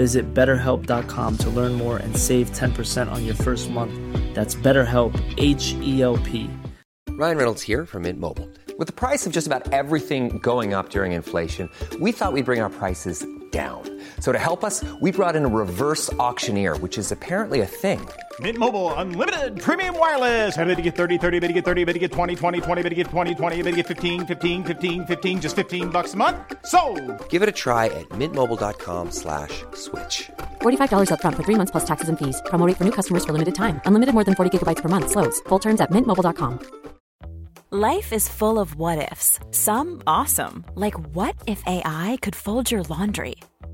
Visit betterhelp.com to learn more and save 10% on your first month. That's BetterHelp, H E L P. Ryan Reynolds here from Mint Mobile. With the price of just about everything going up during inflation, we thought we'd bring our prices down. So to help us, we brought in a reverse auctioneer, which is apparently a thing. Mint Mobile unlimited premium wireless. Ready to get 30, 30, bit to get 30, bit to get 20, 20, 20, bit to get 20, 20, bit to get 15, 15, 15, 15 just 15 bucks a month. So, Give it a try at mintmobile.com slash switch. $45 upfront for three months plus taxes and fees. Promo for new customers for limited time. Unlimited more than 40 gigabytes per month. Slows. Full terms at mintmobile.com. Life is full of what ifs. Some awesome, like what if AI could fold your laundry?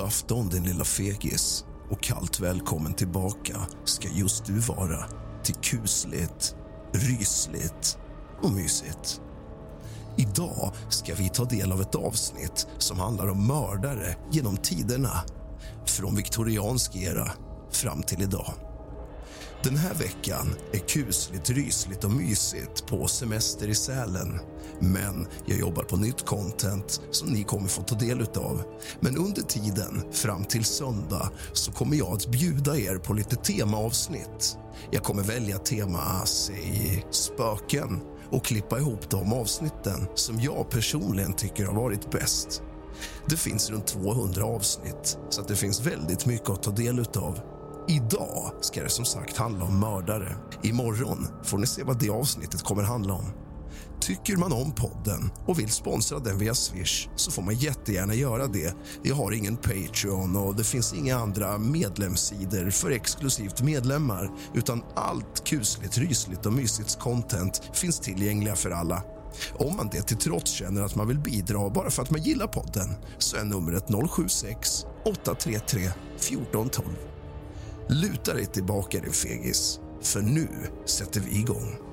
Afton din lilla fegis och kallt välkommen tillbaka ska just du vara till kusligt, rysligt och mysigt. Idag ska vi ta del av ett avsnitt som handlar om mördare genom tiderna från viktoriansk era fram till idag. Den här veckan är kusligt, rysligt och mysigt på semester i Sälen. Men jag jobbar på nytt content som ni kommer få ta del av. Men under tiden fram till söndag så kommer jag att bjuda er på lite temaavsnitt. Jag kommer välja tema, säg spöken och klippa ihop de avsnitten som jag personligen tycker har varit bäst. Det finns runt 200 avsnitt, så att det finns väldigt mycket att ta del av. Idag ska det som sagt handla om mördare. Imorgon får ni se vad det avsnittet kommer handla om. Tycker man om podden och vill sponsra den via Swish så får man jättegärna göra det. Jag har ingen Patreon och det finns inga andra medlemssidor för exklusivt medlemmar utan allt kusligt, rysligt och mysigt content finns tillgängliga för alla. Om man det till trots känner att man vill bidra bara för att man gillar podden så är numret 076 833 1412. Luta dig tillbaka, din fegis, för nu sätter vi igång.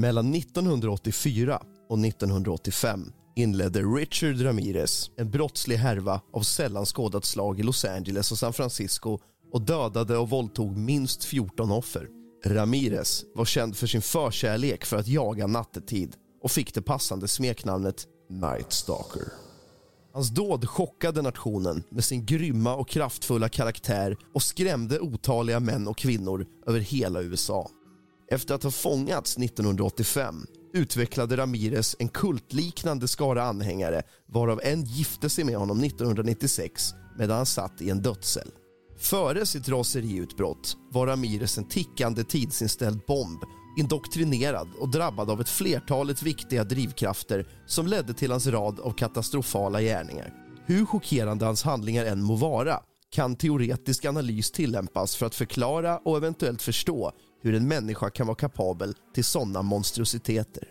Mellan 1984 och 1985 inledde Richard Ramirez en brottslig härva av sällan skådat slag i Los Angeles och San Francisco och dödade och våldtog minst 14 offer. Ramirez var känd för sin förkärlek för att jaga nattetid och fick det passande smeknamnet Night Stalker. Hans dåd chockade nationen med sin grymma och kraftfulla karaktär och skrämde otaliga män och kvinnor över hela USA. Efter att ha fångats 1985 utvecklade Ramirez en kultliknande skara anhängare varav en gifte sig med honom 1996 medan han satt i en dödscell. Före sitt raseriutbrott var Ramirez en tickande tidsinställd bomb indoktrinerad och drabbad av ett flertalet viktiga drivkrafter som ledde till hans rad av katastrofala gärningar. Hur chockerande hans handlingar än må vara kan teoretisk analys tillämpas för att förklara och eventuellt förstå hur en människa kan vara kapabel till sådana monstruositeter.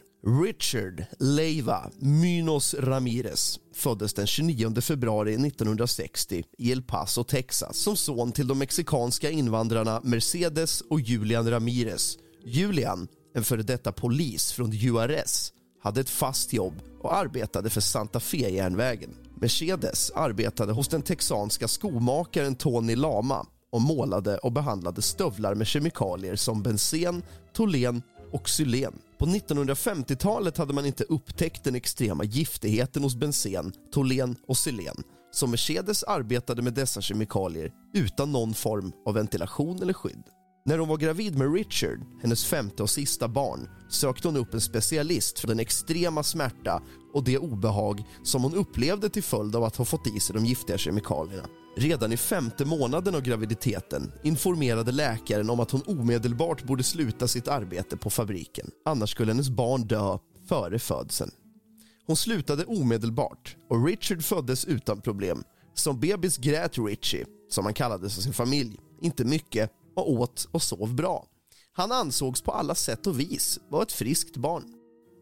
Richard Leiva Minos Ramirez föddes den 29 februari 1960 i El Paso, Texas som son till de mexikanska invandrarna Mercedes och Julian Ramirez. Julian, en före detta polis från URS, hade ett fast jobb och arbetade för Santa Fe-järnvägen. Mercedes arbetade hos den texanska skomakaren Tony Lama och målade och behandlade stövlar med kemikalier som bensen, tolen och xylen. På 1950-talet hade man inte upptäckt den extrema giftigheten hos bensen, tolen och xylen så Mercedes arbetade med dessa kemikalier utan någon form av ventilation eller skydd. När hon var gravid med Richard, hennes femte och sista barn sökte hon upp en specialist för den extrema smärta och det obehag som hon upplevde till följd av att ha fått i sig de giftiga kemikalierna. Redan i femte månaden av graviditeten informerade läkaren om att hon omedelbart borde sluta sitt arbete på fabriken. Annars skulle hennes barn dö före födseln. Hon slutade omedelbart och Richard föddes utan problem. Som bebis grät Richie, som han kallades av sin familj, inte mycket och åt och sov bra. Han ansågs på alla sätt och vis vara ett friskt barn.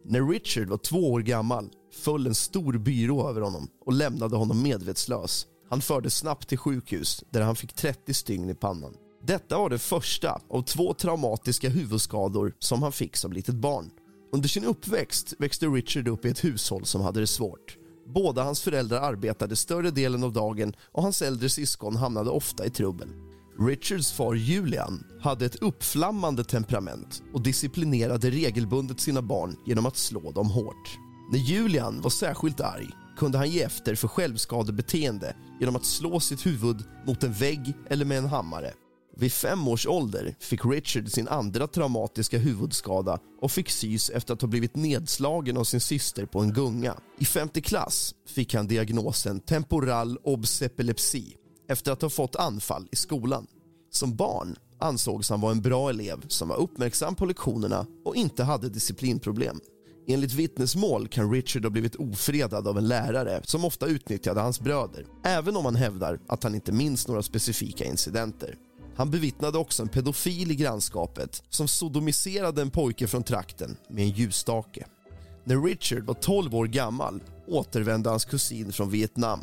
När Richard var två år gammal föll en stor byrå över honom och lämnade honom medvetslös. Han fördes snabbt till sjukhus där han fick 30 stygn i pannan. Detta var det första av två traumatiska huvudskador som han fick som litet barn. Under sin uppväxt växte Richard upp i ett hushåll som hade det svårt. Båda hans föräldrar arbetade större delen av dagen och hans äldre syskon hamnade ofta i trubbel. Richards far Julian hade ett uppflammande temperament och disciplinerade regelbundet sina barn genom att slå dem hårt. När Julian var särskilt arg kunde han ge efter för självskadebeteende genom att slå sitt huvud mot en vägg eller med en hammare. Vid fem års ålder fick Richard sin andra traumatiska huvudskada och fick sys efter att ha blivit nedslagen av sin syster på en gunga. I femte klass fick han diagnosen temporal obsepilepsi efter att ha fått anfall i skolan. Som barn ansågs han vara en bra elev som var uppmärksam på lektionerna och inte hade disciplinproblem. Enligt vittnesmål kan Richard ha blivit ofredad av en lärare som ofta utnyttjade hans bröder, även om han hävdar att han inte minns några specifika incidenter. Han bevittnade också en pedofil i grannskapet som sodomiserade en pojke från trakten med en ljusstake. När Richard var 12 år gammal återvände hans kusin från Vietnam.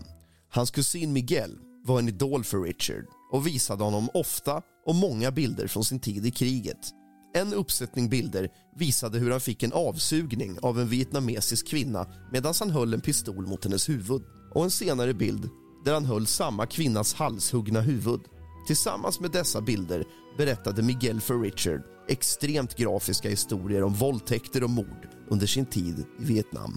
Hans kusin Miguel var en idol för Richard och visade honom ofta och många bilder från sin tid i kriget. En uppsättning bilder visade hur han fick en avsugning av en vietnamesisk kvinna medan han höll en pistol mot hennes huvud och en senare bild där han höll samma kvinnas halshuggna huvud. Tillsammans med dessa bilder berättade Miguel för Richard extremt grafiska historier om våldtäkter och mord under sin tid i Vietnam.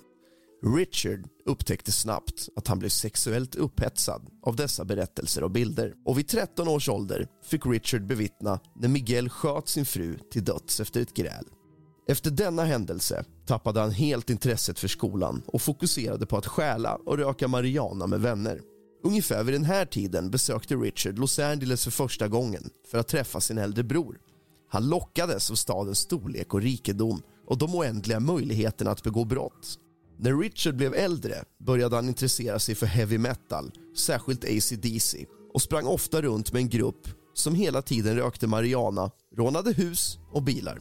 Richard upptäckte snabbt att han blev sexuellt upphetsad av dessa berättelser och bilder. Och vid 13 års ålder fick Richard bevittna när Miguel sköt sin fru till döds efter ett gräl. Efter denna händelse tappade han helt intresset för skolan och fokuserade på att stjäla och röka marijuana med vänner. Ungefär vid den här tiden besökte Richard Los Angeles för första gången för att träffa sin äldre bror. Han lockades av stadens storlek och rikedom och de oändliga möjligheterna att begå brott. När Richard blev äldre började han intressera sig för heavy metal, särskilt AC/DC och sprang ofta runt med en grupp som hela tiden rökte marijuana, rånade hus och bilar.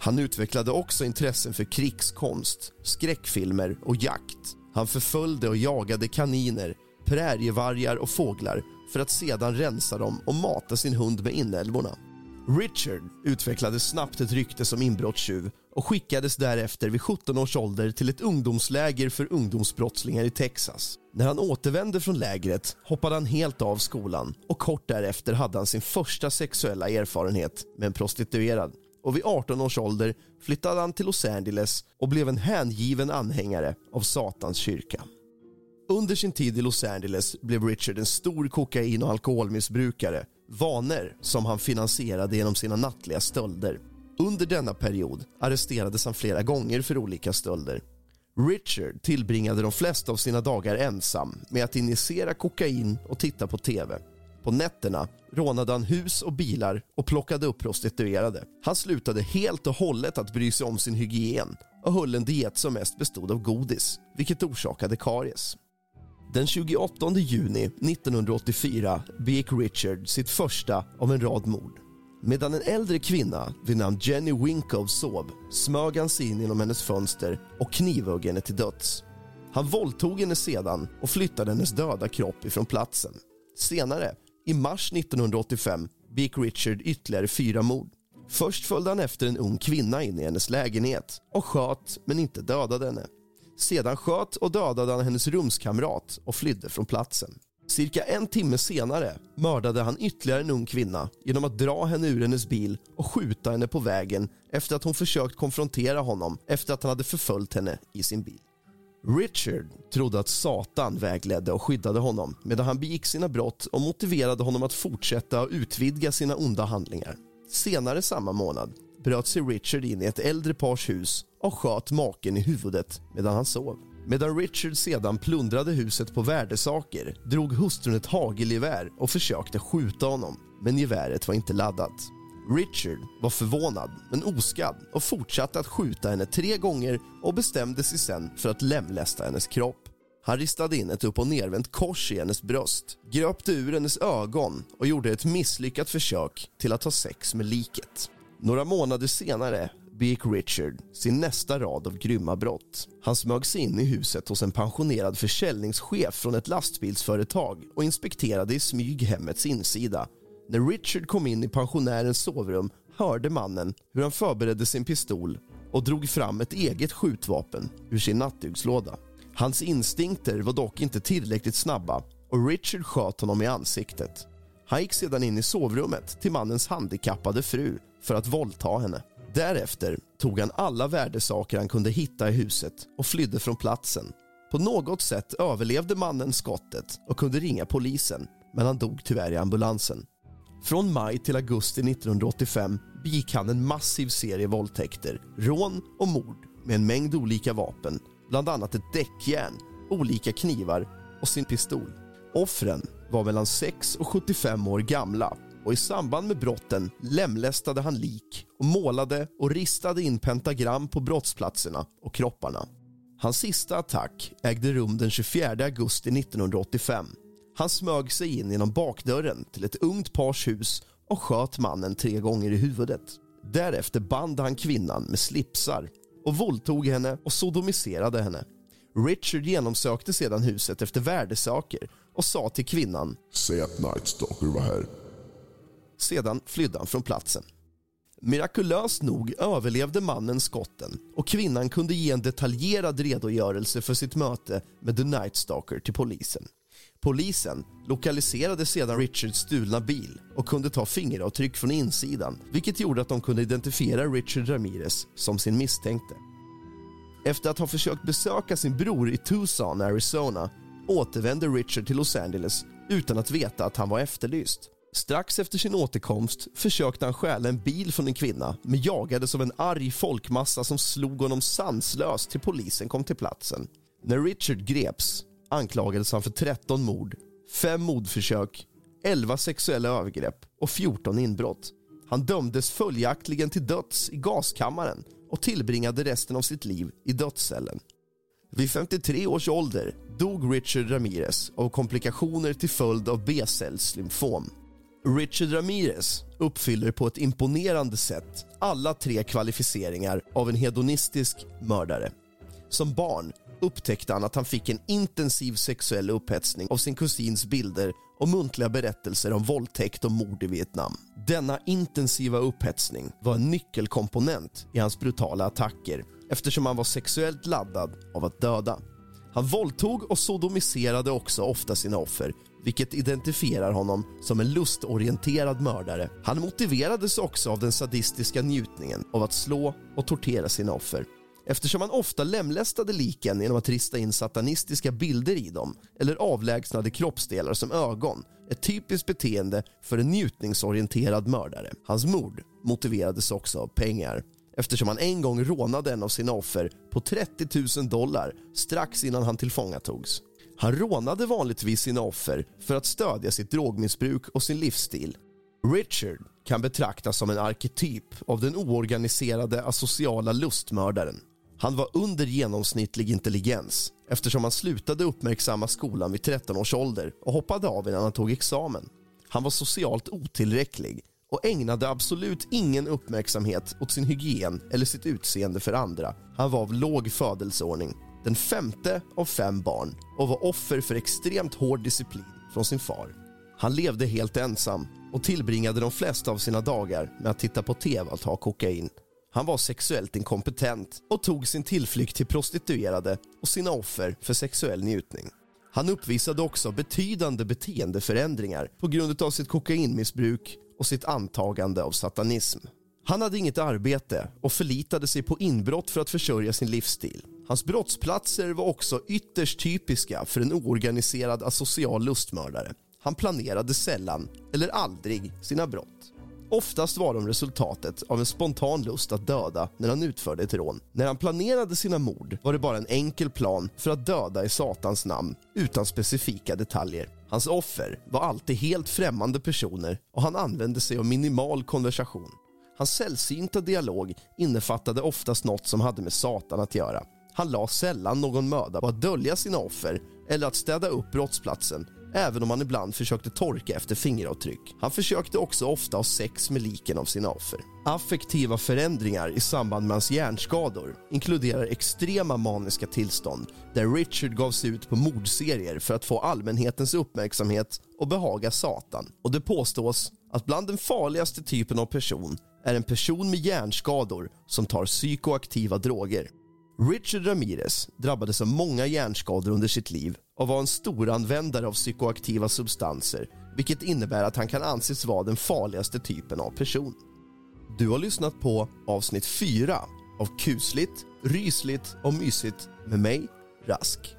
Han utvecklade också intressen för krigskonst, skräckfilmer och jakt. Han förföljde och jagade kaniner, prärievargar och fåglar för att sedan rensa dem och mata sin hund med inälvorna. Richard utvecklade snabbt ett rykte som inbrottstjuv och skickades därefter vid 17 års ålder till ett ungdomsläger för ungdomsbrottslingar i Texas. När han återvände från lägret hoppade han helt av skolan och kort därefter hade han sin första sexuella erfarenhet med en prostituerad. Och vid 18 års ålder flyttade han till Los Angeles och blev en hängiven anhängare av Satans kyrka. Under sin tid i Los Angeles blev Richard en stor kokain och alkoholmissbrukare vanor som han finansierade genom sina nattliga stölder. Under denna period arresterades han flera gånger för olika stölder. Richard tillbringade de flesta av sina dagar ensam med att injicera kokain och titta på tv. På nätterna rånade han hus och bilar och plockade upp prostituerade. Han slutade helt och hållet att bry sig om sin hygien och höll en diet som mest bestod av godis, vilket orsakade karies. Den 28 juni 1984 begick Richard sitt första av en rad mord. Medan en äldre kvinna vid namn Jenny Winkow sov smög han sig in genom hennes fönster och knivhögg henne till döds. Han våldtog henne sedan och flyttade hennes döda kropp ifrån platsen. Senare, i mars 1985, begick Richard ytterligare fyra mord. Först följde han efter en ung kvinna in i hennes lägenhet och sköt men inte dödade henne. Sedan sköt och dödade han hennes rumskamrat och flydde från platsen. Cirka en timme senare mördade han ytterligare en ung kvinna genom att dra henne ur hennes bil och skjuta henne på vägen efter att hon försökt konfrontera honom efter att han hade förföljt henne i sin bil. Richard trodde att Satan vägledde och skyddade honom medan han begick sina brott och motiverade honom att fortsätta och utvidga sina onda handlingar. Senare samma månad bröt sig Richard in i ett äldre pars hus och sköt maken i huvudet medan han sov. Medan Richard sedan plundrade huset på värdesaker drog hustrun ett hagelgevär och försökte skjuta honom, men geväret var inte laddat. Richard var förvånad men oskadd och fortsatte att skjuta henne tre gånger och bestämde sig sen för att lemlästa hennes kropp. Han ristade in ett upp och nervänt kors i hennes bröst, gröpte ur hennes ögon och gjorde ett misslyckat försök till att ha sex med liket. Några månader senare begick Richard sin nästa rad av grymma brott. Han smög sig in i huset hos en pensionerad försäljningschef från ett lastbilsföretag och inspekterade i smyg hemmets insida. När Richard kom in i pensionärens sovrum hörde mannen hur han förberedde sin pistol och drog fram ett eget skjutvapen ur sin nattdukslåda. Hans instinkter var dock inte tillräckligt snabba och Richard sköt honom i ansiktet. Han gick sedan in i sovrummet till mannens handikappade fru för att våldta henne. Därefter tog han alla värdesaker han kunde hitta i huset och flydde från platsen. På något sätt överlevde mannen skottet och kunde ringa polisen men han dog tyvärr i ambulansen. Från maj till augusti 1985 begick han en massiv serie våldtäkter, rån och mord med en mängd olika vapen bland annat ett däckjärn, olika knivar och sin pistol. Offren var mellan 6 och 75 år gamla och i samband med brotten lemlästade han lik och målade och ristade in pentagram på brottsplatserna och kropparna. Hans sista attack ägde rum den 24 augusti 1985. Han smög sig in genom bakdörren till ett ungt pars hus och sköt mannen tre gånger i huvudet. Därefter band han kvinnan med slipsar och våldtog henne och sodomiserade henne. Richard genomsökte sedan huset efter värdesaker och sa till kvinnan Säg att Nightstalker var här. Sedan flydde han från platsen. Mirakulöst nog överlevde mannen skotten och kvinnan kunde ge en detaljerad redogörelse för sitt möte med The Night Stalker till polisen. Polisen lokaliserade sedan Richards stulna bil och kunde ta fingeravtryck från insidan vilket gjorde att de kunde identifiera Richard Ramirez som sin misstänkte. Efter att ha försökt besöka sin bror i Tucson, Arizona återvände Richard till Los Angeles utan att veta att han var efterlyst. Strax efter sin återkomst försökte han stjäla en bil från en kvinna men jagades av en arg folkmassa som slog honom sanslöst till polisen kom till platsen. När Richard greps anklagades han för 13 mord, 5 mordförsök, 11 sexuella övergrepp och 14 inbrott. Han dömdes följaktligen till döds i gaskammaren och tillbringade resten av sitt liv i dödscellen. Vid 53 års ålder dog Richard Ramirez av komplikationer till följd av B-cellslymfom. Richard Ramirez uppfyller på ett imponerande sätt alla tre kvalificeringar av en hedonistisk mördare. Som barn upptäckte han att han fick en intensiv sexuell upphetsning av sin kusins bilder och muntliga berättelser om våldtäkt och mord i Vietnam. Denna intensiva upphetsning var en nyckelkomponent i hans brutala attacker eftersom han var sexuellt laddad av att döda. Han våldtog och sodomiserade också ofta sina offer vilket identifierar honom som en lustorienterad mördare. Han motiverades också av den sadistiska njutningen av att slå och tortera sina offer. Eftersom han ofta lemlästade liken genom att rista in satanistiska bilder i dem eller avlägsnade kroppsdelar som ögon ett typiskt beteende för en njutningsorienterad mördare. Hans mord motiverades också av pengar eftersom han en gång rånade en av sina offer på 30 000 dollar strax innan han tillfångatogs. Han rånade vanligtvis sina offer för att stödja sitt drogmissbruk och sin livsstil. Richard kan betraktas som en arketyp av den oorganiserade asociala lustmördaren. Han var under genomsnittlig intelligens eftersom han slutade uppmärksamma skolan vid 13 års ålder och hoppade av innan han tog examen. Han var socialt otillräcklig och ägnade absolut ingen uppmärksamhet åt sin hygien eller sitt utseende för andra. Han var av låg födelseordning, den femte av fem barn och var offer för extremt hård disciplin från sin far. Han levde helt ensam och tillbringade de flesta av sina dagar med att titta på tv och ta kokain. Han var sexuellt inkompetent och tog sin tillflykt till prostituerade och sina offer för sexuell njutning. Han uppvisade också betydande beteendeförändringar på grund av sitt kokainmissbruk och sitt antagande av satanism. Han hade inget arbete och förlitade sig på inbrott för att försörja sin livsstil. Hans brottsplatser var också ytterst typiska för en oorganiserad asocial lustmördare. Han planerade sällan eller aldrig sina brott. Oftast var de resultatet av en spontan lust att döda när han utförde ett rån. När han planerade sina mord var det bara en enkel plan för att döda i Satans namn utan specifika detaljer. Hans offer var alltid helt främmande personer och han använde sig av minimal konversation. Hans sällsynta dialog innefattade oftast något som hade med Satan att göra. Han la sällan någon möda på att dölja sina offer eller att städa upp brottsplatsen även om han ibland försökte torka efter fingeravtryck. Han försökte också ofta ha sex med liken av sina offer. Affektiva förändringar i samband med hans hjärnskador inkluderar extrema maniska tillstånd där Richard gav sig ut på mordserier för att få allmänhetens uppmärksamhet och behaga Satan. Och det påstås att bland den farligaste typen av person är en person med hjärnskador som tar psykoaktiva droger. Richard Ramirez drabbades av många hjärnskador under sitt liv och var en stor användare av psykoaktiva substanser vilket innebär att han kan anses vara den farligaste typen av person. Du har lyssnat på avsnitt 4 av kusligt, rysligt och mysigt med mig, Rask.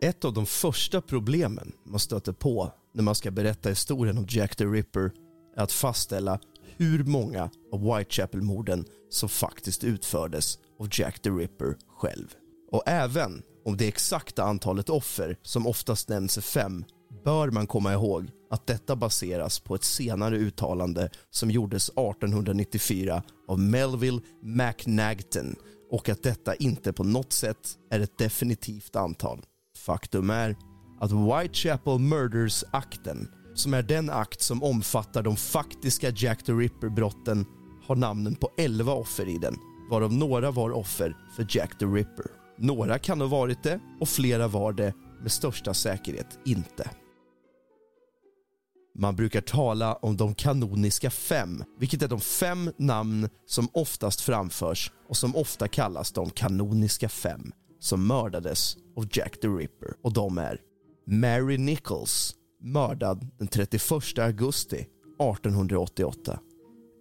Ett av de första problemen man stöter på när man ska berätta historien om Jack the Ripper är att fastställa hur många av Whitechapel-morden som faktiskt utfördes av Jack the Ripper själv. Och även om det exakta antalet offer, som oftast nämns är fem, bör man komma ihåg att detta baseras på ett senare uttalande som gjordes 1894 av Melville McNagton och att detta inte på något sätt är ett definitivt antal. Faktum är att Whitechapel Murders-akten, som är den akt som omfattar de faktiska Jack the Ripper-brotten, har namnen på 11 offer i den, varav några var offer för Jack the Ripper. Några kan ha varit det och flera var det med största säkerhet inte. Man brukar tala om de kanoniska fem, vilket är de fem namn som oftast framförs och som ofta kallas de kanoniska fem som mördades av Jack the Ripper. Och de är Mary Nichols, mördad den 31 augusti 1888.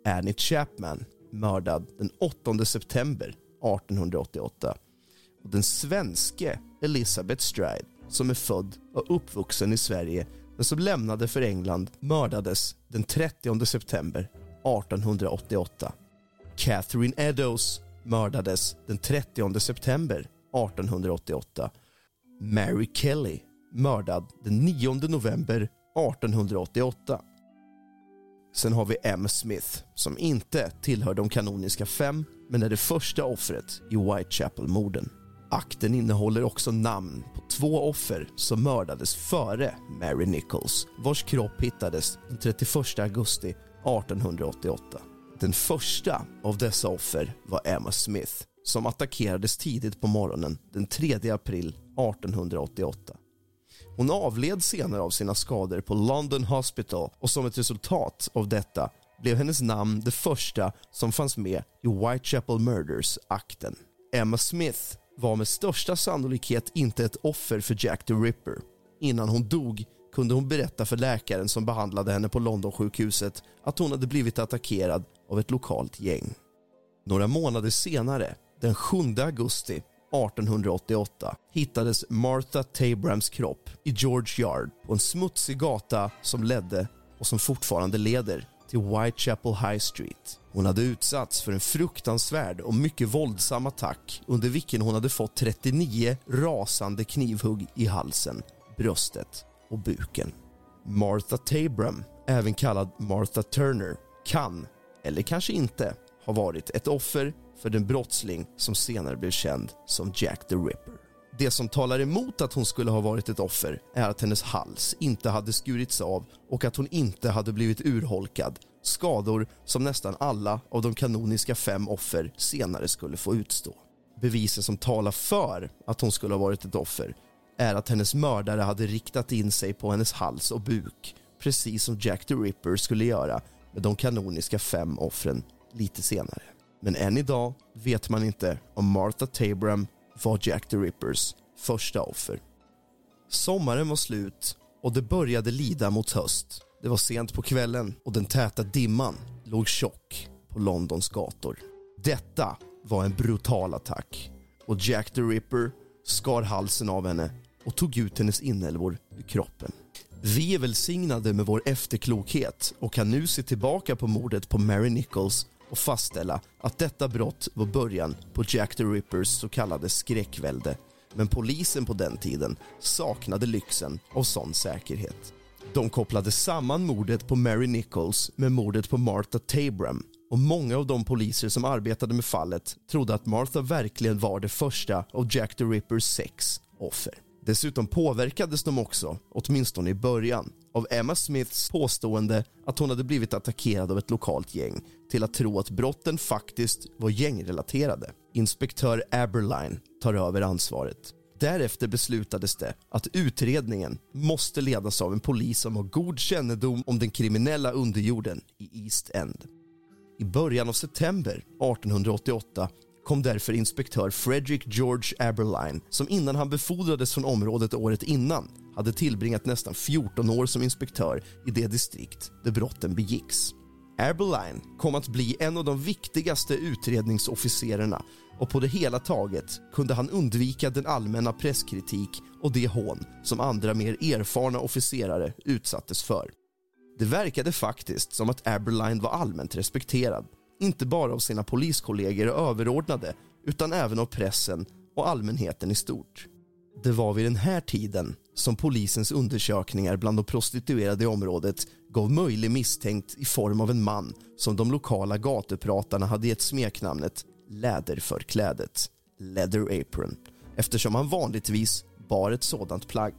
Annie Chapman, mördad den 8 september 1888. Och den svenske Elizabeth Stride, som är född och uppvuxen i Sverige men som lämnade för England, mördades den 30 september 1888. Catherine Eddowes mördades den 30 september 1888. Mary Kelly mördad den 9 november 1888. Sen har vi M. Smith som inte tillhör de kanoniska fem men är det första offret i Whitechapel-morden. Akten innehåller också namn på två offer som mördades före Mary Nichols vars kropp hittades den 31 augusti 1888. Den första av dessa offer var Emma Smith som attackerades tidigt på morgonen den 3 april 1888. Hon avled senare av sina skador på London Hospital och som ett resultat av detta blev hennes namn det första som fanns med i Whitechapel Murders-akten. Emma Smith var med största sannolikhet inte ett offer för Jack the Ripper. Innan hon dog kunde hon berätta för läkaren som behandlade henne på Londonsjukhuset att hon hade blivit attackerad av ett lokalt gäng. Några månader senare, den 7 augusti 1888 hittades Martha Tabrams kropp i George Yard på en smutsig gata som ledde och som fortfarande leder till Whitechapel High Street. Hon hade utsatts för en fruktansvärd och mycket våldsam attack under vilken hon hade fått 39 rasande knivhugg i halsen, bröstet och buken. Martha Tabram, även kallad Martha Turner, kan, eller kanske inte, ha varit ett offer för den brottsling som senare blev känd som Jack the Ripper. Det som talar emot att hon skulle ha varit ett offer är att hennes hals inte hade skurits av och att hon inte hade blivit urholkad, skador som nästan alla av de kanoniska fem offer senare skulle få utstå. Bevisen som talar för att hon skulle ha varit ett offer är att hennes mördare hade riktat in sig på hennes hals och buk precis som Jack the Ripper skulle göra med de kanoniska fem offren lite senare. Men än idag vet man inte om Martha Tabram var Jack the Rippers första offer. Sommaren var slut och det började lida mot höst. Det var sent på kvällen och den täta dimman låg tjock på Londons gator. Detta var en brutal attack och Jack the Ripper skar halsen av henne och tog ut hennes inälvor ur kroppen. Vi är välsignade med vår efterklokhet och kan nu se tillbaka på mordet på Mary Nichols och fastställa att detta brott var början på Jack the Rippers så kallade skräckvälde. Men polisen på den tiden saknade lyxen av sån säkerhet. De kopplade samman mordet på Mary Nichols med mordet på Martha Tabram och många av de poliser som arbetade med fallet trodde att Martha verkligen var det första av Jack the Rippers sex offer. Dessutom påverkades de också, åtminstone i början, av Emma Smiths påstående att hon hade blivit attackerad av ett lokalt gäng till att tro att brotten faktiskt var gängrelaterade. Inspektör Aberline tar över ansvaret. Därefter beslutades det att utredningen måste ledas av en polis som har god kännedom om den kriminella underjorden i East End. I början av september 1888 kom därför inspektör Frederick George Aberline som innan han befordrades från området året innan hade tillbringat nästan 14 år som inspektör i det distrikt där brotten begicks. Aberline kom att bli en av de viktigaste utredningsofficerarna och på det hela taget kunde han undvika den allmänna presskritik och det hån som andra mer erfarna officerare utsattes för. Det verkade faktiskt som att Aberline var allmänt respekterad inte bara av sina poliskollegor och överordnade utan även av pressen och allmänheten i stort. Det var vid den här tiden som polisens undersökningar bland de prostituerade i området gav möjlig misstänkt i form av en man som de lokala gatupratarna hade gett smeknamnet Läderförklädet, Leather Apron, eftersom han vanligtvis bar ett sådant plagg.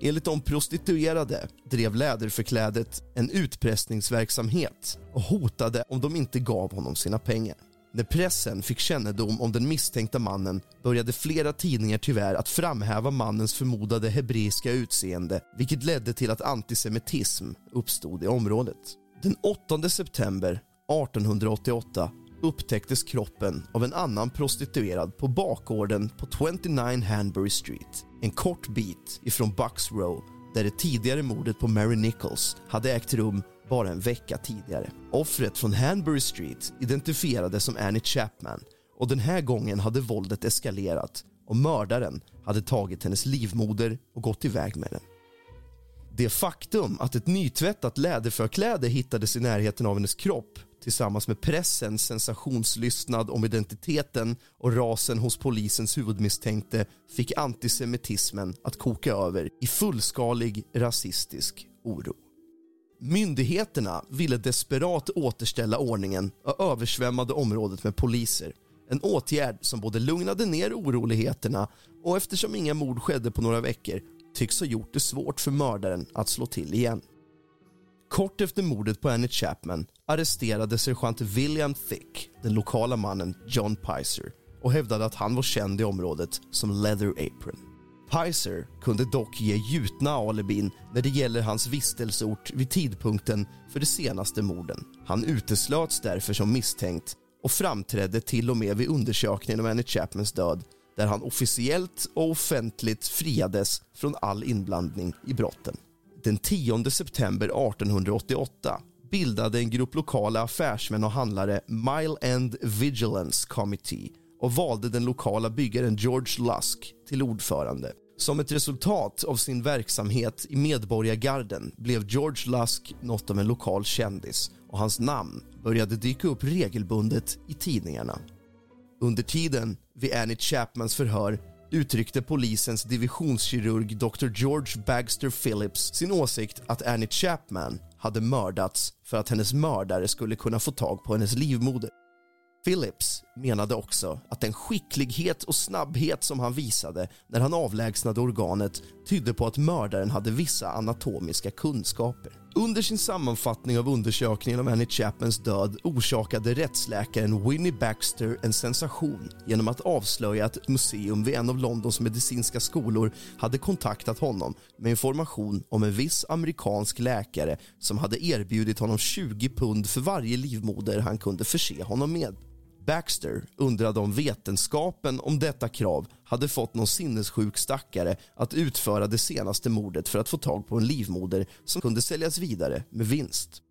Enligt de prostituerade drev Läderförklädet en utpressningsverksamhet och hotade om de inte gav honom sina pengar. När pressen fick kännedom om den misstänkta mannen började flera tidningar tyvärr att framhäva mannens förmodade hebreiska utseende vilket ledde till att antisemitism uppstod i området. Den 8 september 1888 upptäcktes kroppen av en annan prostituerad på bakgården på 29 Hanbury Street en kort bit ifrån Bucks Row där det tidigare mordet på Mary Nichols hade ägt rum bara en vecka tidigare. Offret från Hanbury Street identifierades som Annie Chapman och den här gången hade våldet eskalerat och mördaren hade tagit hennes livmoder och gått iväg med den. Det faktum att ett nytvättat läderförkläde hittades i närheten av hennes kropp tillsammans med pressens sensationslystnad om identiteten och rasen hos polisens huvudmisstänkte fick antisemitismen att koka över i fullskalig rasistisk oro. Myndigheterna ville desperat återställa ordningen och översvämmade området med poliser. En åtgärd som både lugnade ner oroligheterna och eftersom inga mord skedde på några veckor tycks ha gjort det svårt för mördaren att slå till igen. Kort efter mordet på Annie Chapman arresterade sergeant William Thick den lokala mannen John Pizer och hävdade att han var känd i området som Leather Apron. Pizer kunde dock ge gjutna alibin när det gäller hans vistelseort vid tidpunkten för de senaste morden. Han uteslöts därför som misstänkt och framträdde till och med vid undersökningen om Annie Chapmans död där han officiellt och offentligt friades från all inblandning i brotten. Den 10 september 1888 bildade en grupp lokala affärsmän och handlare Mile End Vigilance Committee och valde den lokala byggaren George Lusk till ordförande. Som ett resultat av sin verksamhet i Medborgargarden blev George Lusk något av en lokal kändis och hans namn började dyka upp regelbundet i tidningarna. Under tiden vid Annie Chapmans förhör uttryckte polisens divisionskirurg Dr. George Bagster Phillips sin åsikt att Annie Chapman hade mördats för att hennes mördare skulle kunna få tag på hennes livmoder. Phillips menade också att den skicklighet och snabbhet som han visade när han avlägsnade organet tydde på att mördaren hade vissa anatomiska kunskaper. Under sin sammanfattning av undersökningen av Annie Chapmans död orsakade rättsläkaren Winnie Baxter en sensation genom att avslöja att ett museum vid en av Londons medicinska skolor hade kontaktat honom med information om en viss amerikansk läkare som hade erbjudit honom 20 pund för varje livmoder han kunde förse honom med. Baxter undrade om vetenskapen om detta krav hade fått någon sinnessjuk stackare att utföra det senaste mordet för att få tag på en livmoder som kunde säljas vidare med vinst.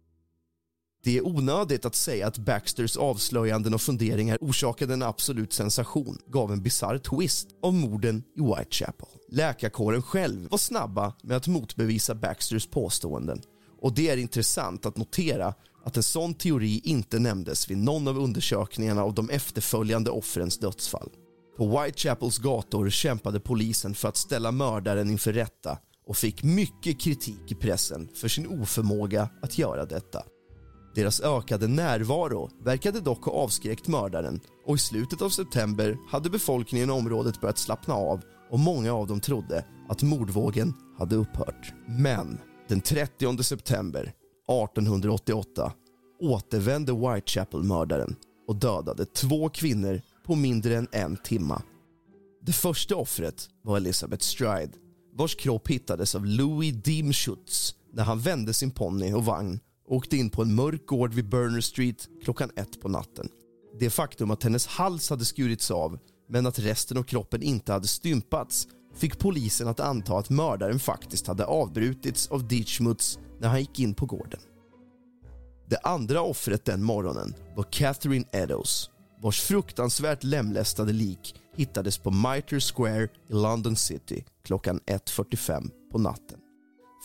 Det är onödigt att säga att Baxters avslöjanden och funderingar orsakade en absolut sensation, gav en bizarr twist av morden i Whitechapel. Läkarkåren själv var snabba med att motbevisa Baxters påståenden och det är intressant att notera att en sån teori inte nämndes vid någon av undersökningarna av de efterföljande offrens dödsfall. På Whitechapels gator kämpade polisen för att ställa mördaren inför rätta och fick mycket kritik i pressen för sin oförmåga att göra detta. Deras ökade närvaro verkade dock ha avskräckt mördaren och i slutet av september hade befolkningen i området börjat slappna av och många av dem trodde att mordvågen hade upphört. Men den 30 september 1888 återvände Whitechapel-mördaren och dödade två kvinnor på mindre än en timma. Det första offret var Elizabeth Stride vars kropp hittades av Louis Diemschutz när han vände sin ponny och vagn och åkte in på en mörk gård vid Burner Street klockan ett på natten. Det faktum att hennes hals hade skurits av men att resten av kroppen inte hade stympats fick polisen att anta att mördaren faktiskt hade avbrutits av Ditchmuts när han gick in på gården. Det andra offret den morgonen var Catherine Eddowes vars fruktansvärt lemlästade lik hittades på Mitre Square i London City klockan 1.45 på natten.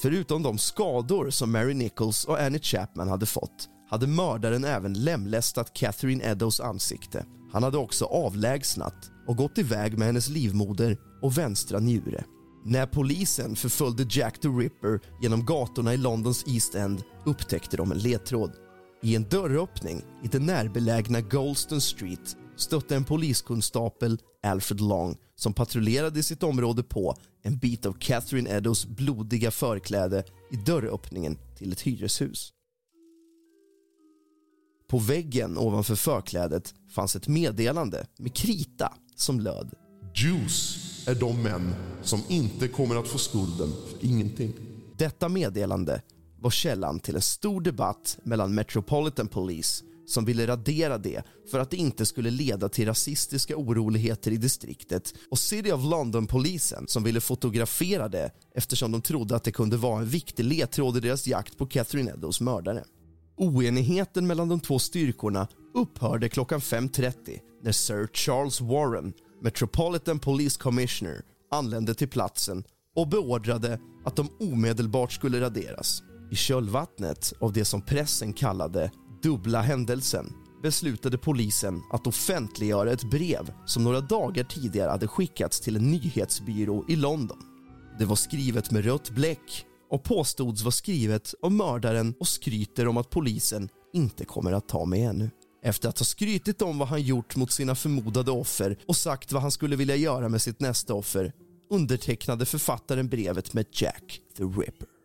Förutom de skador som Mary Nichols och Annie Chapman hade fått hade mördaren även lemlästat Catherine Eddows ansikte. Han hade också avlägsnat och gått iväg med hennes livmoder och vänstra njure. När polisen förföljde Jack the Ripper genom gatorna i Londons East End upptäckte de en ledtråd. I en dörröppning i den närbelägna Golston Street stötte en poliskonstapel Alfred Long som patrullerade i sitt område på en bit av Catherine Eddows blodiga förkläde i dörröppningen till ett hyreshus. På väggen ovanför förklädet fanns ett meddelande med krita som löd. Juice är de män som inte kommer att få skulden för ingenting. Detta meddelande var källan till en stor debatt mellan Metropolitan Police som ville radera det för att det inte skulle leda till rasistiska oroligheter i distriktet och City of London-polisen som ville fotografera det eftersom de trodde att det kunde vara en viktig ledtråd i deras jakt på Catherine Eddows mördare. Oenigheten mellan de två styrkorna upphörde klockan 5.30 när Sir Charles Warren, Metropolitan Police Commissioner, anlände till platsen och beordrade att de omedelbart skulle raderas. I kölvattnet av det som pressen kallade dubbla händelsen beslutade polisen att offentliggöra ett brev som några dagar tidigare hade skickats till en nyhetsbyrå i London. Det var skrivet med rött bläck och påstods vara skrivet av mördaren och skryter om att polisen inte kommer att ta mig ännu. Efter att ha skrytit om vad han gjort mot sina förmodade offer och sagt vad han skulle vilja göra med sitt nästa offer undertecknade författaren brevet med Jack the Ripper.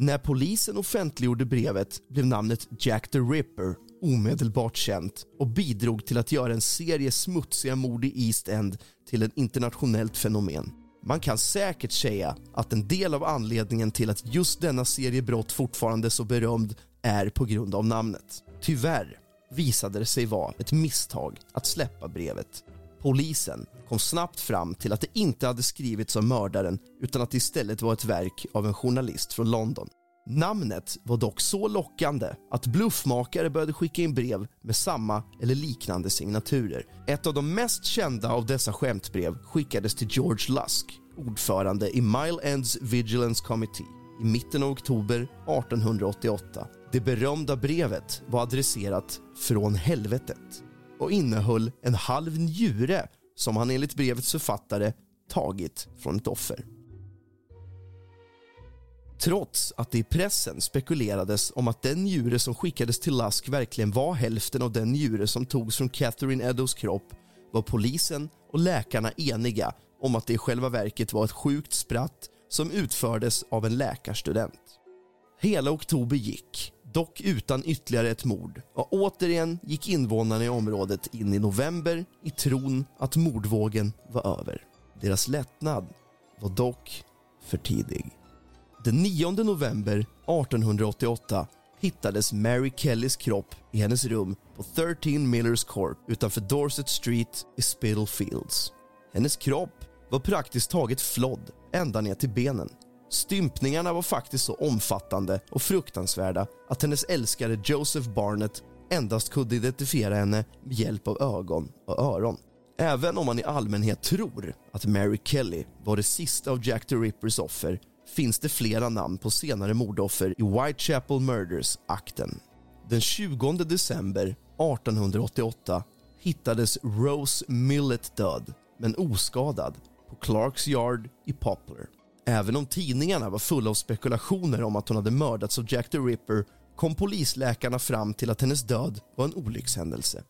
När polisen offentliggjorde brevet blev namnet Jack the Ripper omedelbart känt och bidrog till att göra en serie smutsiga mord i East End till ett internationellt fenomen. Man kan säkert säga att en del av anledningen till att just denna serie brott fortfarande är så berömd är på grund av namnet. Tyvärr visade det sig vara ett misstag att släppa brevet. Polisen kom snabbt fram till att det inte hade skrivits av mördaren utan att det istället var ett verk av en journalist från London. Namnet var dock så lockande att bluffmakare började skicka in brev med samma eller liknande signaturer. Ett av de mest kända av dessa skämtbrev skickades till George Lusk, ordförande i Mile Ends Vigilance Committee i mitten av oktober 1888. Det berömda brevet var adresserat från helvetet och innehöll en halv njure som han enligt brevets författare tagit från ett offer. Trots att det i pressen spekulerades om att den njure som skickades till Lusk verkligen var hälften av den njure som togs från Catherine Eddows kropp var polisen och läkarna eniga om att det i själva verket var ett sjukt spratt som utfördes av en läkarstudent. Hela oktober gick, dock utan ytterligare ett mord och återigen gick invånarna i området in i november i tron att mordvågen var över. Deras lättnad var dock för tidig. Den 9 november 1888 hittades Mary Kellys kropp i hennes rum på 13 Millers Court utanför Dorset Street i Spitalfields. Hennes kropp var praktiskt taget flodd ända ner till benen. Stympningarna var faktiskt så omfattande och fruktansvärda att hennes älskare Joseph Barnett endast kunde identifiera henne med hjälp av ögon och öron. Även om man i allmänhet tror att Mary Kelly var det sista av Jack the Rippers offer finns det flera namn på senare mordoffer i Whitechapel Murders-akten. Den 20 december 1888 hittades Rose Millett död, men oskadad, på Clarks Yard i Poplar. Även om tidningarna var fulla av spekulationer om att hon hade mördats av Jack the Ripper kom polisläkarna fram till att hennes död var en olyckshändelse.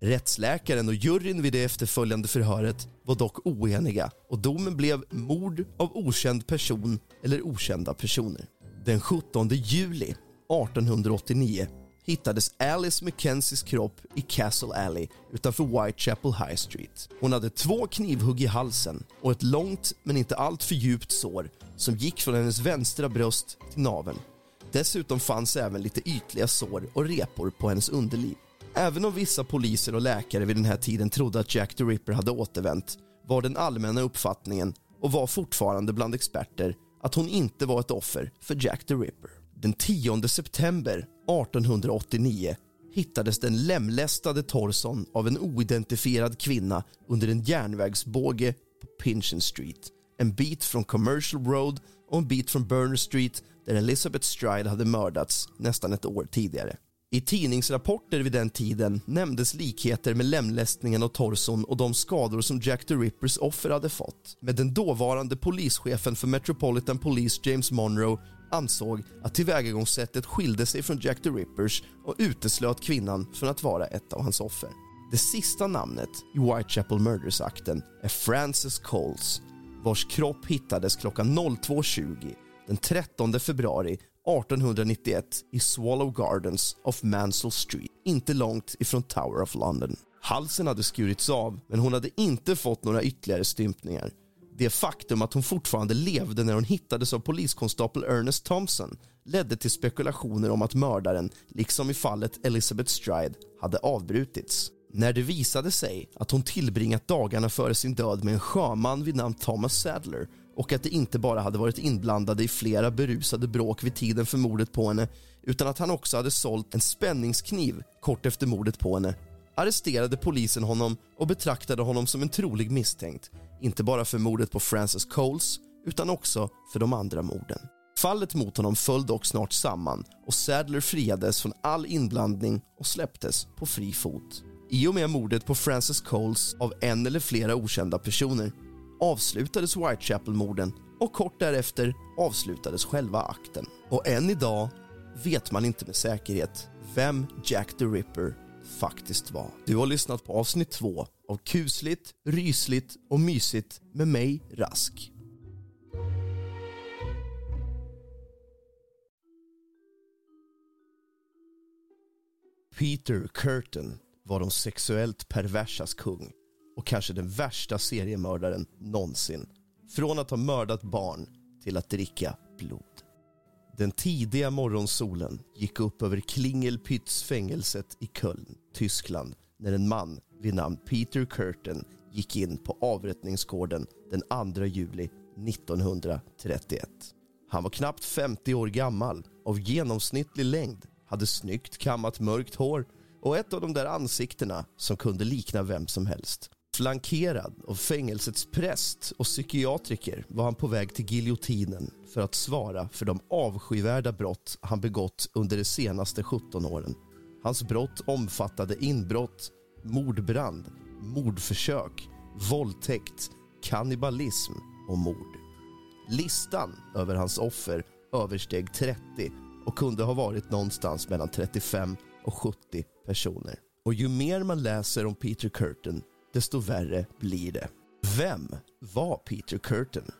Rättsläkaren och juryn vid det efterföljande förhöret var dock oeniga och domen blev mord av okänd person eller okända personer. Den 17 juli 1889 hittades Alice Mackenzies kropp i Castle Alley utanför Whitechapel High Street. Hon hade två knivhugg i halsen och ett långt men inte alltför djupt sår som gick från hennes vänstra bröst till naveln. Dessutom fanns även lite ytliga sår och repor på hennes underliv. Även om vissa poliser och läkare vid den här tiden trodde att Jack the Ripper hade återvänt var den allmänna uppfattningen och var fortfarande bland experter att hon inte var ett offer för Jack the Ripper. Den 10 september 1889 hittades den lemlästade torson av en oidentifierad kvinna under en järnvägsbåge på Pinchin Street en bit från Commercial Road och en bit från Burner Street där Elizabeth Stride hade mördats nästan ett år tidigare. I tidningsrapporter vid den tiden nämndes likheter med lemlästningen av torson och de skador som Jack the Rippers offer hade fått. Men den dåvarande polischefen för Metropolitan Police James Monroe ansåg att tillvägagångssättet skilde sig från Jack the Rippers och uteslöt kvinnan från att vara ett av hans offer. Det sista namnet i Whitechapel Murders-akten är Frances Coles vars kropp hittades klockan 02.20 den 13 februari 1891 i Swallow Gardens of Mansell Street, inte långt ifrån Tower of London. Halsen hade skurits av, men hon hade inte fått några ytterligare stympningar. Det faktum att hon fortfarande levde när hon hittades av poliskonstapel Ernest Thompson ledde till spekulationer om att mördaren, liksom i fallet Elizabeth Stride, hade avbrutits. När det visade sig att hon tillbringat dagarna före sin död med en sjöman vid namn Thomas Sadler och att det inte bara hade varit inblandade i flera berusade bråk vid tiden för mordet på henne utan att han också hade sålt en spänningskniv kort efter mordet på henne arresterade polisen honom och betraktade honom som en trolig misstänkt inte bara för mordet på Francis Coles utan också för de andra morden. Fallet mot honom föll dock snart samman och Sadler friades från all inblandning och släpptes på fri fot. I och med mordet på Francis Coles av en eller flera okända personer avslutades Whitechapel-morden och kort därefter avslutades själva akten. Och än idag vet man inte med säkerhet vem Jack the Ripper faktiskt var. Du har lyssnat på avsnitt två av kusligt, rysligt och mysigt med mig, Rask. Peter Curtin var de sexuellt perversas kung och kanske den värsta seriemördaren någonsin. Från att ha mördat barn till att dricka blod. Den tidiga morgonsolen gick upp över Klingelpytz-fängelset i Köln, Tyskland när en man vid namn Peter Curtin gick in på avrättningsgården den 2 juli 1931. Han var knappt 50 år gammal, av genomsnittlig längd, hade snyggt kammat mörkt hår och ett av de där ansiktena som kunde likna vem som helst. Flankerad av fängelsets präst och psykiatriker var han på väg till giljotinen för att svara för de avskyvärda brott han begått under de senaste 17 åren. Hans brott omfattade inbrott, mordbrand, mordförsök, våldtäkt, kannibalism och mord. Listan över hans offer översteg 30 och kunde ha varit någonstans mellan 35 och 70 personer. Och ju mer man läser om Peter Curtin, desto värre blir det. Vem var Peter Curtin?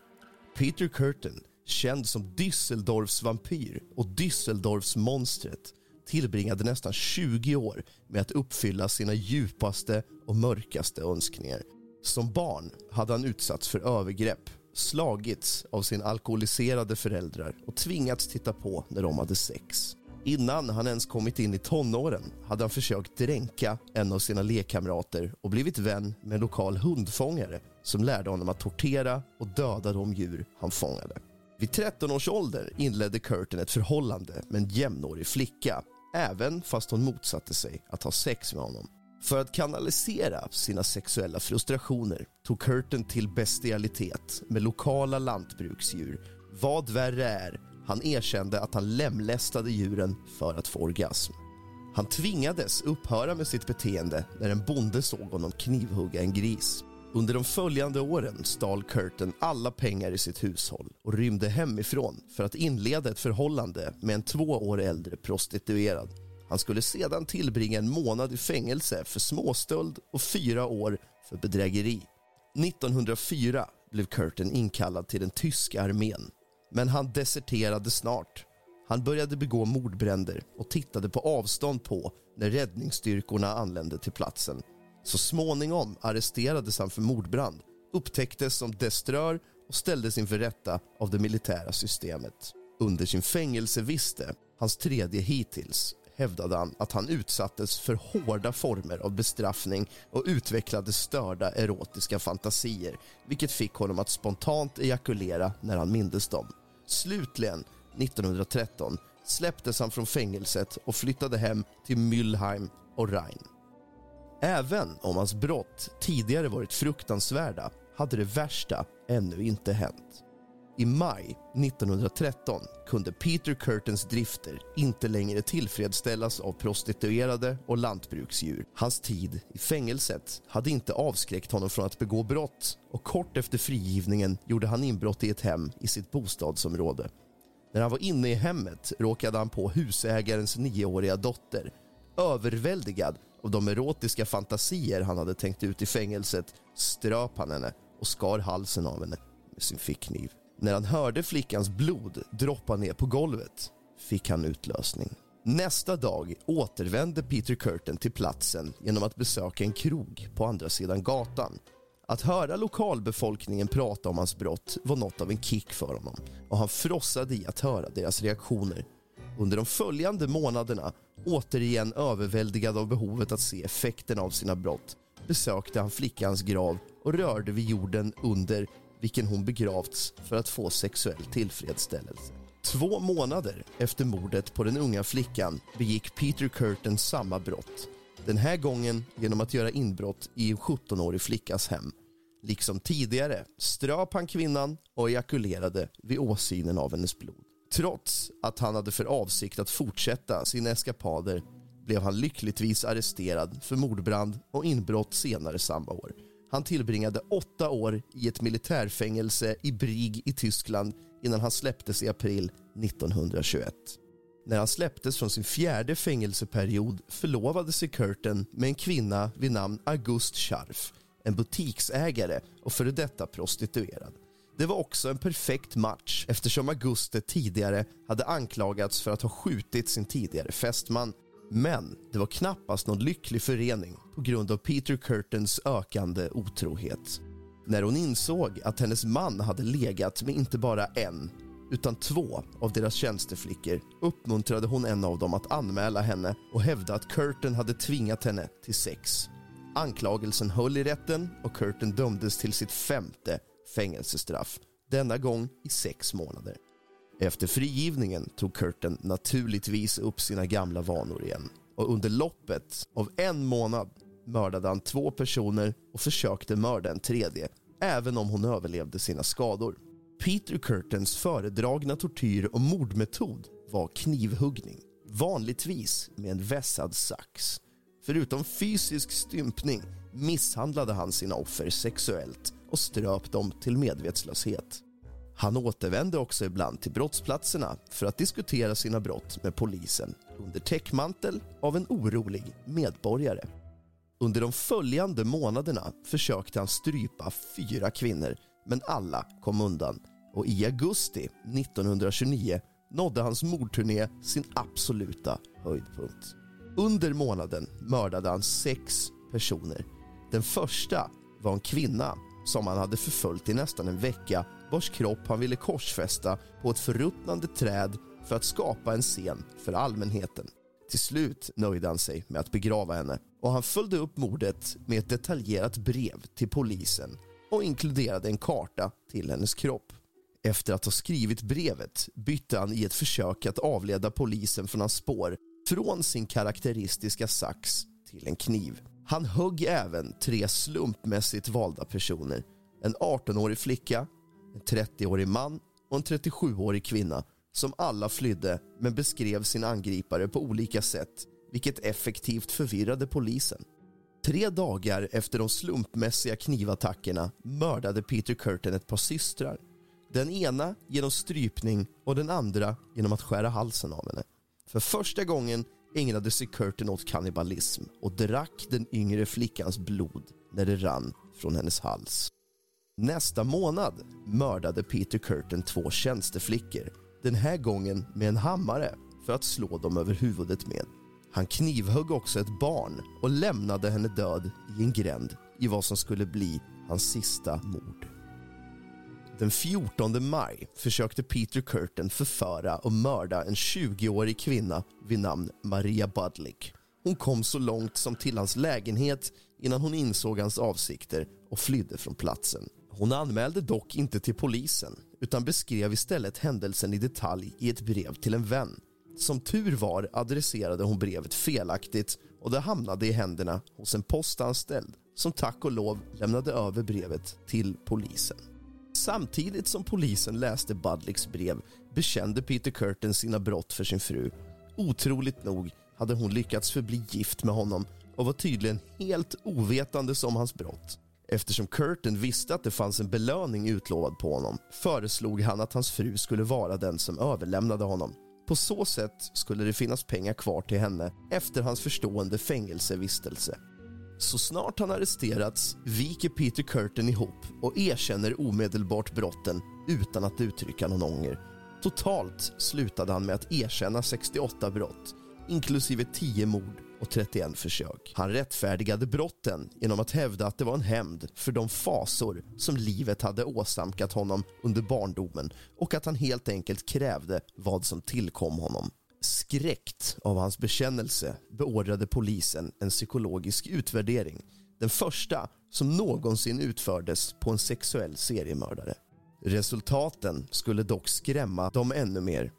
Peter Curtin, känd som Düsseldorfs vampyr och Düsseldorfs monstret tillbringade nästan 20 år med att uppfylla sina djupaste och mörkaste önskningar. Som barn hade han utsatts för övergrepp, slagits av sina alkoholiserade föräldrar och tvingats titta på när de hade sex. Innan han ens kommit in i tonåren hade han försökt dränka en av sina lekkamrater och blivit vän med en lokal hundfångare som lärde honom att tortera och döda de djur han fångade. Vid 13 års ålder inledde Curtin ett förhållande med en jämnårig flicka även fast hon motsatte sig att ha sex med honom. För att kanalisera sina sexuella frustrationer tog Curtin till bestialitet med lokala lantbruksdjur. Vad värre är, han erkände att han lemlästade djuren för att få orgasm. Han tvingades upphöra med sitt beteende när en bonde såg honom knivhugga en gris. Under de följande åren stal Curtin alla pengar i sitt hushåll och rymde hemifrån för att inleda ett förhållande med en två år äldre prostituerad. Han skulle sedan tillbringa en månad i fängelse för småstöld och fyra år för bedrägeri. 1904 blev Curtin inkallad till den tyska armén, men han deserterade snart. Han började begå mordbränder och tittade på avstånd på när räddningsstyrkorna anlände till platsen. Så småningom arresterades han för mordbrand, upptäcktes som deströr och ställdes inför rätta av det militära systemet. Under sin fängelseviste, hans tredje hittills, hävdade han att han utsattes för hårda former av bestraffning och utvecklade störda erotiska fantasier vilket fick honom att spontant ejakulera när han mindes dem. Slutligen, 1913, släpptes han från fängelset och flyttade hem till Mülheim och Rhein. Även om hans brott tidigare varit fruktansvärda hade det värsta ännu inte hänt. I maj 1913 kunde Peter Curtins drifter inte längre tillfredsställas av prostituerade och lantbruksdjur. Hans tid i fängelset hade inte avskräckt honom från att begå brott och kort efter frigivningen gjorde han inbrott i ett hem i sitt bostadsområde. När han var inne i hemmet råkade han på husägarens nioåriga dotter. Överväldigad av de erotiska fantasier han hade tänkt ut i fängelset ströp han henne och skar halsen av henne med sin fickkniv. När han hörde flickans blod droppa ner på golvet fick han utlösning. Nästa dag återvände Peter Curtin till platsen genom att besöka en krog på andra sidan gatan. Att höra lokalbefolkningen prata om hans brott var något av en kick för honom och han frossade i att höra deras reaktioner. Under de följande månaderna, återigen överväldigad av behovet att se effekten av sina brott, besökte han flickans grav och rörde vid jorden under vilken hon begravts för att få sexuell tillfredsställelse. Två månader efter mordet på den unga flickan begick Peter Curtin samma brott. Den här gången genom att göra inbrott i en 17-årig flickas hem. Liksom tidigare ströp han kvinnan och ejakulerade vid åsynen av hennes blod. Trots att han hade för avsikt att fortsätta sina eskapader blev han lyckligtvis arresterad för mordbrand och inbrott senare samma år. Han tillbringade åtta år i ett militärfängelse i Brig i Tyskland innan han släpptes i april 1921. När han släpptes från sin fjärde fängelseperiod förlovade sig Curtin med en kvinna vid namn August Scharf, en butiksägare och före detta prostituerad. Det var också en perfekt match eftersom Auguste tidigare hade anklagats för att ha skjutit sin tidigare fästman men det var knappast någon lycklig förening på grund av Peter Curtins ökande otrohet. När hon insåg att hennes man hade legat med inte bara en utan två av deras tjänsteflickor uppmuntrade hon en av dem att anmäla henne och hävda att Curtin hade tvingat henne till sex. Anklagelsen höll i rätten och Curtin dömdes till sitt femte fängelsestraff, denna gång i sex månader. Efter frigivningen tog Curtin naturligtvis upp sina gamla vanor igen och under loppet av en månad mördade han två personer och försökte mörda en tredje, även om hon överlevde sina skador. Peter Curtins föredragna tortyr och mordmetod var knivhuggning, vanligtvis med en vässad sax. Förutom fysisk stympning misshandlade han sina offer sexuellt och ströp dem till medvetslöshet. Han återvände också ibland till brottsplatserna för att diskutera sina brott med polisen under täckmantel av en orolig medborgare. Under de följande månaderna försökte han strypa fyra kvinnor men alla kom undan och i augusti 1929 nådde hans mordturné sin absoluta höjdpunkt. Under månaden mördade han sex personer. Den första var en kvinna som han hade förföljt i nästan en vecka vars kropp han ville korsfästa på ett förruttnande träd för att skapa en scen för allmänheten. Till slut nöjde han sig med att begrava henne och han följde upp mordet med ett detaljerat brev till polisen och inkluderade en karta till hennes kropp. Efter att ha skrivit brevet bytte han i ett försök att avleda polisen från hans spår från sin karaktäristiska sax till en kniv. Han högg även tre slumpmässigt valda personer. En 18-årig flicka, en 30-årig man och en 37-årig kvinna som alla flydde men beskrev sin angripare på olika sätt vilket effektivt förvirrade polisen. Tre dagar efter de slumpmässiga knivattackerna mördade Peter Curtin ett par systrar. Den ena genom strypning och den andra genom att skära halsen av henne. För första gången ägnade sig Curtin åt kannibalism och drack den yngre flickans blod när det rann från hennes hals. Nästa månad mördade Peter Curtin två tjänsteflickor den här gången med en hammare för att slå dem över huvudet med. Han knivhögg också ett barn och lämnade henne död i en gränd i vad som skulle bli hans sista mord. Den 14 maj försökte Peter Curtin förföra och mörda en 20-årig kvinna vid namn Maria Budlick. Hon kom så långt som till hans lägenhet innan hon insåg hans avsikter och flydde från platsen. Hon anmälde dock inte till polisen utan beskrev istället händelsen i detalj i ett brev till en vän. Som tur var adresserade hon brevet felaktigt och det hamnade i händerna hos en postanställd som tack och lov lämnade över brevet till polisen. Samtidigt som polisen läste Budlicks brev bekände Peter Curtin sina brott för sin fru. Otroligt nog hade hon lyckats förbli gift med honom och var tydligen helt ovetande om hans brott. Eftersom Curtin visste att det fanns en belöning utlovad på honom föreslog han att hans fru skulle vara den som överlämnade honom. På så sätt skulle det finnas pengar kvar till henne efter hans förstående fängelsevistelse. Så snart han arresterats viker Peter Curtin ihop och erkänner omedelbart brotten utan att uttrycka någon ånger. Totalt slutade han med att erkänna 68 brott, inklusive 10 mord och 31 försök. Han rättfärdigade brotten genom att hävda att det var en hämnd för de fasor som livet hade åsamkat honom under barndomen och att han helt enkelt krävde vad som tillkom honom. Skräckt av hans bekännelse beordrade polisen en psykologisk utvärdering. Den första som någonsin utfördes på en sexuell seriemördare. Resultaten skulle dock skrämma dem ännu mer.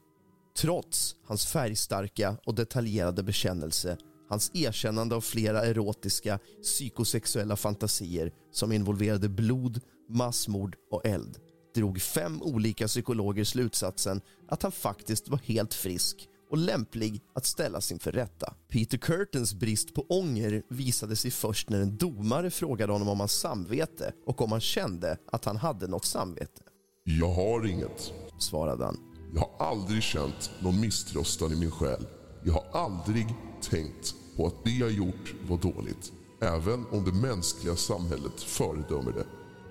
Trots hans färgstarka och detaljerade bekännelse hans erkännande av flera erotiska psykosexuella fantasier som involverade blod, massmord och eld drog fem olika psykologer slutsatsen att han faktiskt var helt frisk och lämplig att ställas inför rätta. Peter Curtins brist på ånger visade sig först när en domare frågade honom om hans samvete och om han kände att han hade något samvete. Jag har inget, svarade han. Jag har aldrig känt någon misströstan i min själ. Jag har aldrig tänkt på att det jag gjort var dåligt. Även om det mänskliga samhället föredömer det.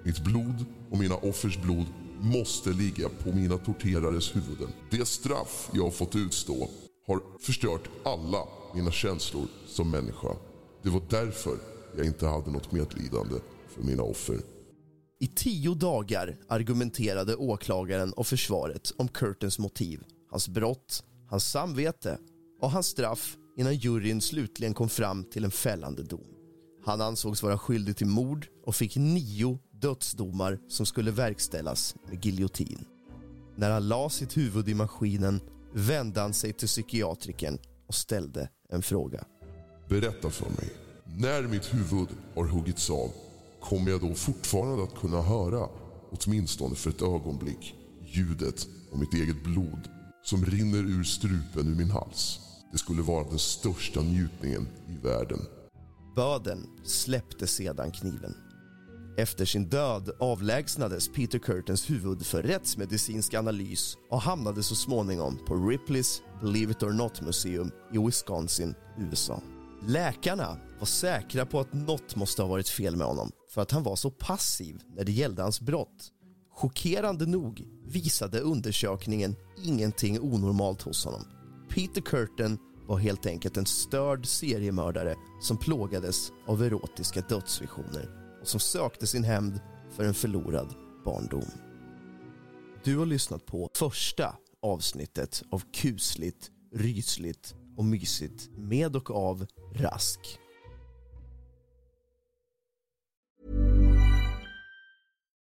Mitt blod och mina offers blod måste ligga på mina torterares huvuden. Det straff jag har fått utstå har förstört alla mina känslor som människa. Det var därför jag inte hade något medlidande för mina offer. I tio dagar argumenterade åklagaren och försvaret om Curtins motiv, hans brott, hans samvete och hans straff innan juryn slutligen kom fram till en fällande dom. Han ansågs vara skyldig till mord och fick nio dödsdomar som skulle verkställas med giljotin. När han la sitt huvud i maskinen vände han sig till psykiatrikern och ställde en fråga. Berätta för mig, när mitt huvud har huggits av kommer jag då fortfarande att kunna höra, åtminstone för ett ögonblick, ljudet av mitt eget blod som rinner ur strupen ur min hals? Det skulle vara den största njutningen i världen. Böden släppte sedan kniven. Efter sin död avlägsnades Peter Curtins huvud för rättsmedicinsk analys och hamnade så småningom på Ripleys Believe It or Not Museum i Wisconsin, USA. Läkarna var säkra på att något måste ha varit fel med honom för att han var så passiv när det gällde hans brott. Chockerande nog visade undersökningen ingenting onormalt hos honom. Peter Curtin var helt enkelt en störd seriemördare som plågades av erotiska dödsvisioner och som sökte sin hämnd för en förlorad barndom. Du har lyssnat på första avsnittet av kusligt, rysligt och mysigt med och av Rask.